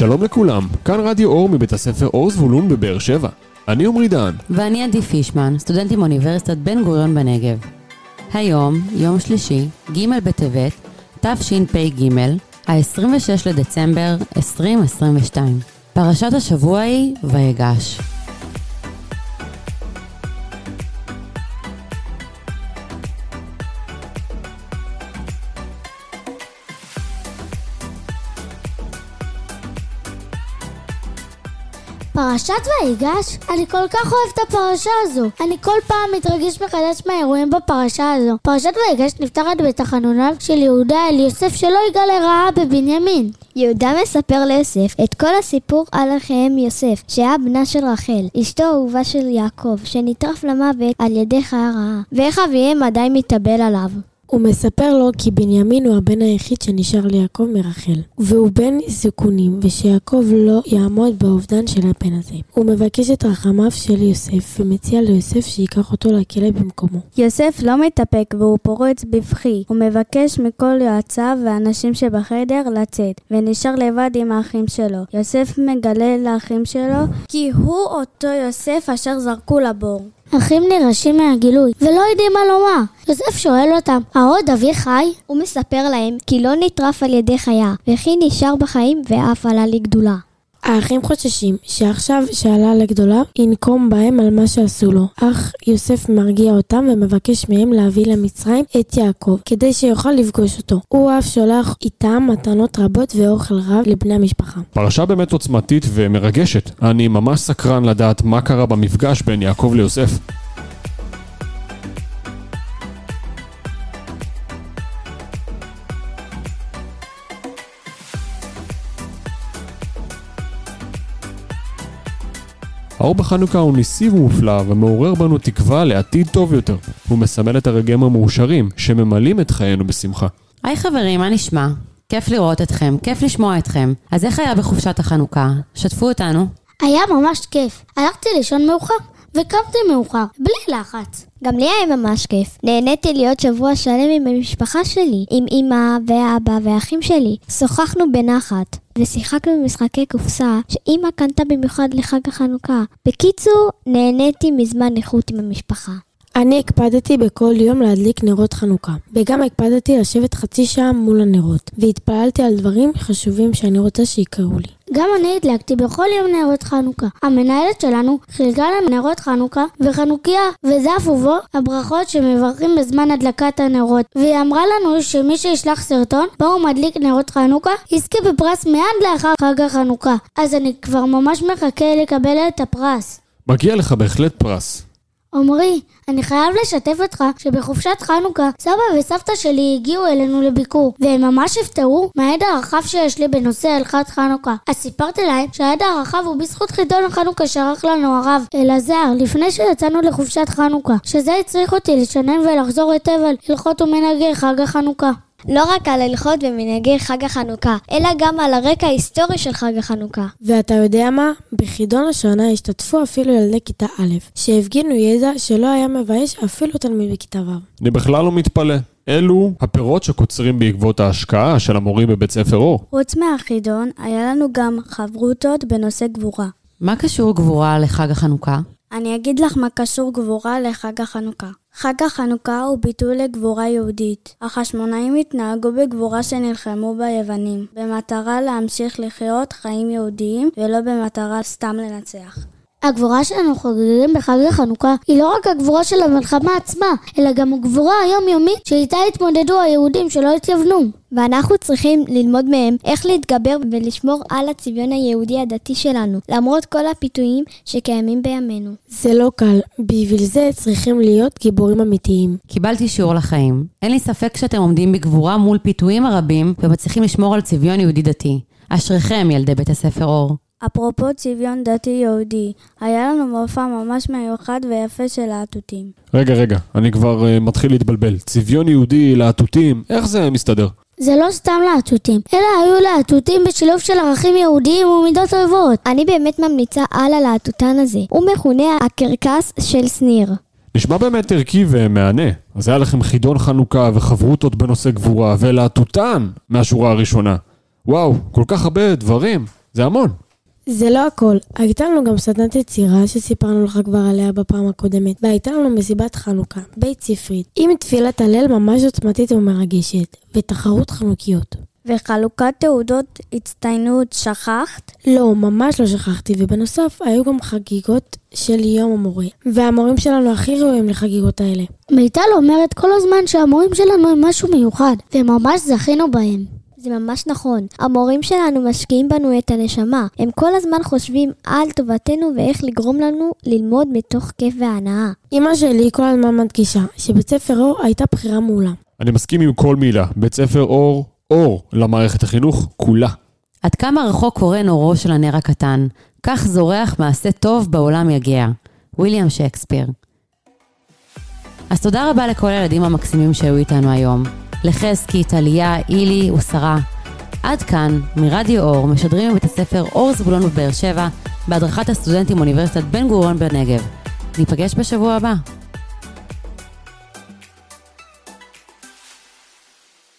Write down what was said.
שלום לכולם, כאן רדיו אור מבית הספר אור זבולון בבאר שבע. אני עמרי דהן. ואני עדי פישמן, סטודנט עם אוניברסיטת בן גוריון בנגב. היום, יום שלישי, ג' בטבת, תשפ"ג, ה-26 לדצמבר 2022. פרשת השבוע היא ויגש. פרשת ויגש? אני כל כך אוהב את הפרשה הזו. אני כל פעם מתרגש מחדש מהאירועים בפרשה הזו. פרשת ויגש נפתחת בתחנוניו של יהודה אל יוסף שלא יגע לרעה בבנימין. יהודה מספר ליוסף את כל הסיפור על אחיהם יוסף, שהיה בנה של רחל, אשתו האהובה של יעקב, שנטרף למוות על ידי חיה רעה, ואיך אביהם עדיין מתאבל עליו. הוא מספר לו כי בנימין הוא הבן היחיד שנשאר ליעקב מרחל, והוא בן סיכונים, ושיעקב לא יעמוד באובדן של הבן הזה. הוא מבקש את רחמיו של יוסף, ומציע ליוסף שייקח אותו לכלא במקומו. יוסף לא מתאפק והוא פורץ בבכי. הוא מבקש מכל יועציו והאנשים שבחדר לצאת, ונשאר לבד עם האחים שלו. יוסף מגלה לאחים שלו כי הוא אותו יוסף אשר זרקו לבור. אחים נרעשים מהגילוי, ולא יודעים מה לומר. יוסף שואל אותם, העוד אבי חי? הוא מספר להם כי לא נטרף על ידי חיה, וכי נשאר בחיים ואף עלה לגדולה. האחים חוששים שעכשיו שעלה לגדולה, ינקום בהם על מה שעשו לו. אך יוסף מרגיע אותם ומבקש מהם להביא למצרים את יעקב, כדי שיוכל לפגוש אותו. הוא אף שולח איתם מתנות רבות ואוכל רב לבני המשפחה. פרשה באמת עוצמתית ומרגשת. אני ממש סקרן לדעת מה קרה במפגש בין יעקב ליוסף. האור בחנוכה הוא ניסי ומופלא ומעורר בנו תקווה לעתיד טוב יותר. הוא מסמל את הרגעים המאושרים שממלאים את חיינו בשמחה. היי חברים, מה נשמע? כיף לראות אתכם, כיף לשמוע אתכם. אז איך היה בחופשת החנוכה? שתפו אותנו. היה ממש כיף. הלכתי לישון מאוחר, וקמתי מאוחר, בלי לחץ. גם לי היה ממש כיף. נהניתי להיות שבוע שלם עם המשפחה שלי, עם אמא ואבא ואחים שלי. שוחחנו בנחת, ושיחקנו במשחקי קופסה שאמא קנתה במיוחד לחג החנוכה. בקיצור, נהניתי מזמן איכות עם המשפחה. אני הקפדתי בכל יום להדליק נרות חנוכה, וגם הקפדתי לשבת חצי שעה מול הנרות, והתפללתי על דברים חשובים שאני רוצה שיקרו לי. גם אני הדלקתי בכל יום נרות חנוכה. המנהלת שלנו חילקה לנו נרות חנוכה וחנוכיה, וזה אף ובו הברכות שמברכים בזמן הדלקת הנרות. והיא אמרה לנו שמי שישלח סרטון בו הוא מדליק נרות חנוכה, יזכה בפרס מיד לאחר חג החנוכה. אז אני כבר ממש מחכה לקבל את הפרס. מגיע לך בהחלט פרס. עמרי, אני חייב לשתף אותך שבחופשת חנוכה סבא וסבתא שלי הגיעו אלינו לביקור והם ממש הפתעו מהידע הרחב שיש לי בנושא הלכת חנוכה. אז סיפרתי להם שהידע הרחב הוא בזכות חידון החנוכה שערך לנו הרב אלעזר לפני שיצאנו לחופשת חנוכה שזה הצריך אותי לשנן ולחזור היטב על הלכות ומנהגי חג החנוכה. לא רק על הלכות ומנהגי חג החנוכה, אלא גם על הרקע ההיסטורי של חג החנוכה. ואתה יודע מה? בחידון השנה השתתפו אפילו ילדי כיתה א', שהפגינו ידע שלא היה מבייש אפילו תלמיד בכיתה ו'. אני בכלל לא מתפלא. אלו הפירות שקוצרים בעקבות ההשקעה של המורים בבית ספר אור. חוץ מהחידון, היה לנו גם חברותות בנושא גבורה. מה קשור גבורה לחג החנוכה? אני אגיד לך מה קשור גבורה לחג החנוכה. חג החנוכה הוא ביטוי לגבורה יהודית. החשמונאים התנהגו בגבורה שנלחמו ביוונים, במטרה להמשיך לחיות חיים יהודיים ולא במטרה סתם לנצח. הגבורה שאנו חוגגים בחג החנוכה היא לא רק הגבורה של המלחמה עצמה, אלא גם הגבורה היומיומית שאיתה התמודדו היהודים שלא התייוונו. ואנחנו צריכים ללמוד מהם איך להתגבר ולשמור על הצביון היהודי הדתי שלנו, למרות כל הפיתויים שקיימים בימינו. זה לא קל, בשביל זה צריכים להיות גיבורים אמיתיים. קיבלתי שיעור לחיים. אין לי ספק שאתם עומדים בגבורה מול פיתויים הרבים ומצליחים לשמור על צביון יהודי דתי. אשריכם, ילדי בית הספר אור. אפרופו צביון דתי יהודי, היה לנו מופע ממש מיוחד ויפה של להטוטים. רגע, רגע, אני כבר uh, מתחיל להתבלבל. צביון יהודי, להטוטים, איך זה מסתדר? זה לא סתם להטוטים, אלא היו להטוטים בשילוב של ערכים יהודיים ומידות אוהבות. אני באמת ממליצה על הלהטוטן הזה. הוא מכונה הקרקס של שניר. נשמע באמת ערכי ומהנה. אז היה לכם חידון חנוכה וחברותות בנושא גבורה, ולהטוטן מהשורה הראשונה. וואו, כל כך הרבה דברים. זה המון. זה לא הכל, הייתה לנו גם סדנת יצירה שסיפרנו לך כבר עליה בפעם הקודמת, והייתה לנו מסיבת חנוכה, בית ספרית, עם תפילת הלל ממש עוצמתית ומרגשת, ותחרות חנוכיות. וחלוקת תעודות הצטיינות שכחת? לא, ממש לא שכחתי, ובנוסף היו גם חגיגות של יום המורה, והמורים שלנו הכי ראויים לחגיגות האלה. מיטל אומרת כל הזמן שהמורים שלנו הם משהו מיוחד, וממש זכינו בהם. זה ממש נכון. המורים שלנו משקיעים בנו את הנשמה. הם כל הזמן חושבים על טובתנו ואיך לגרום לנו ללמוד מתוך כיף והנאה. אמא שלי כל הזמן מדגישה שבית ספר אור הייתה בחירה מעולה. אני מסכים עם כל מילה. בית ספר אור, אור למערכת החינוך כולה. עד כמה רחוק קורן אורו של הנר הקטן, כך זורח מעשה טוב בעולם יגיע. ויליאם שייקספיר. אז תודה רבה לכל הילדים המקסימים שהיו איתנו היום. לחזקי, טליה, אילי ושרה. עד כאן, מרדיו אור, משדרים מבית הספר אור זבולון בבאר שבע, בהדרכת הסטודנטים מאוניברסיטת בן גוריון בנגב. ניפגש בשבוע הבא.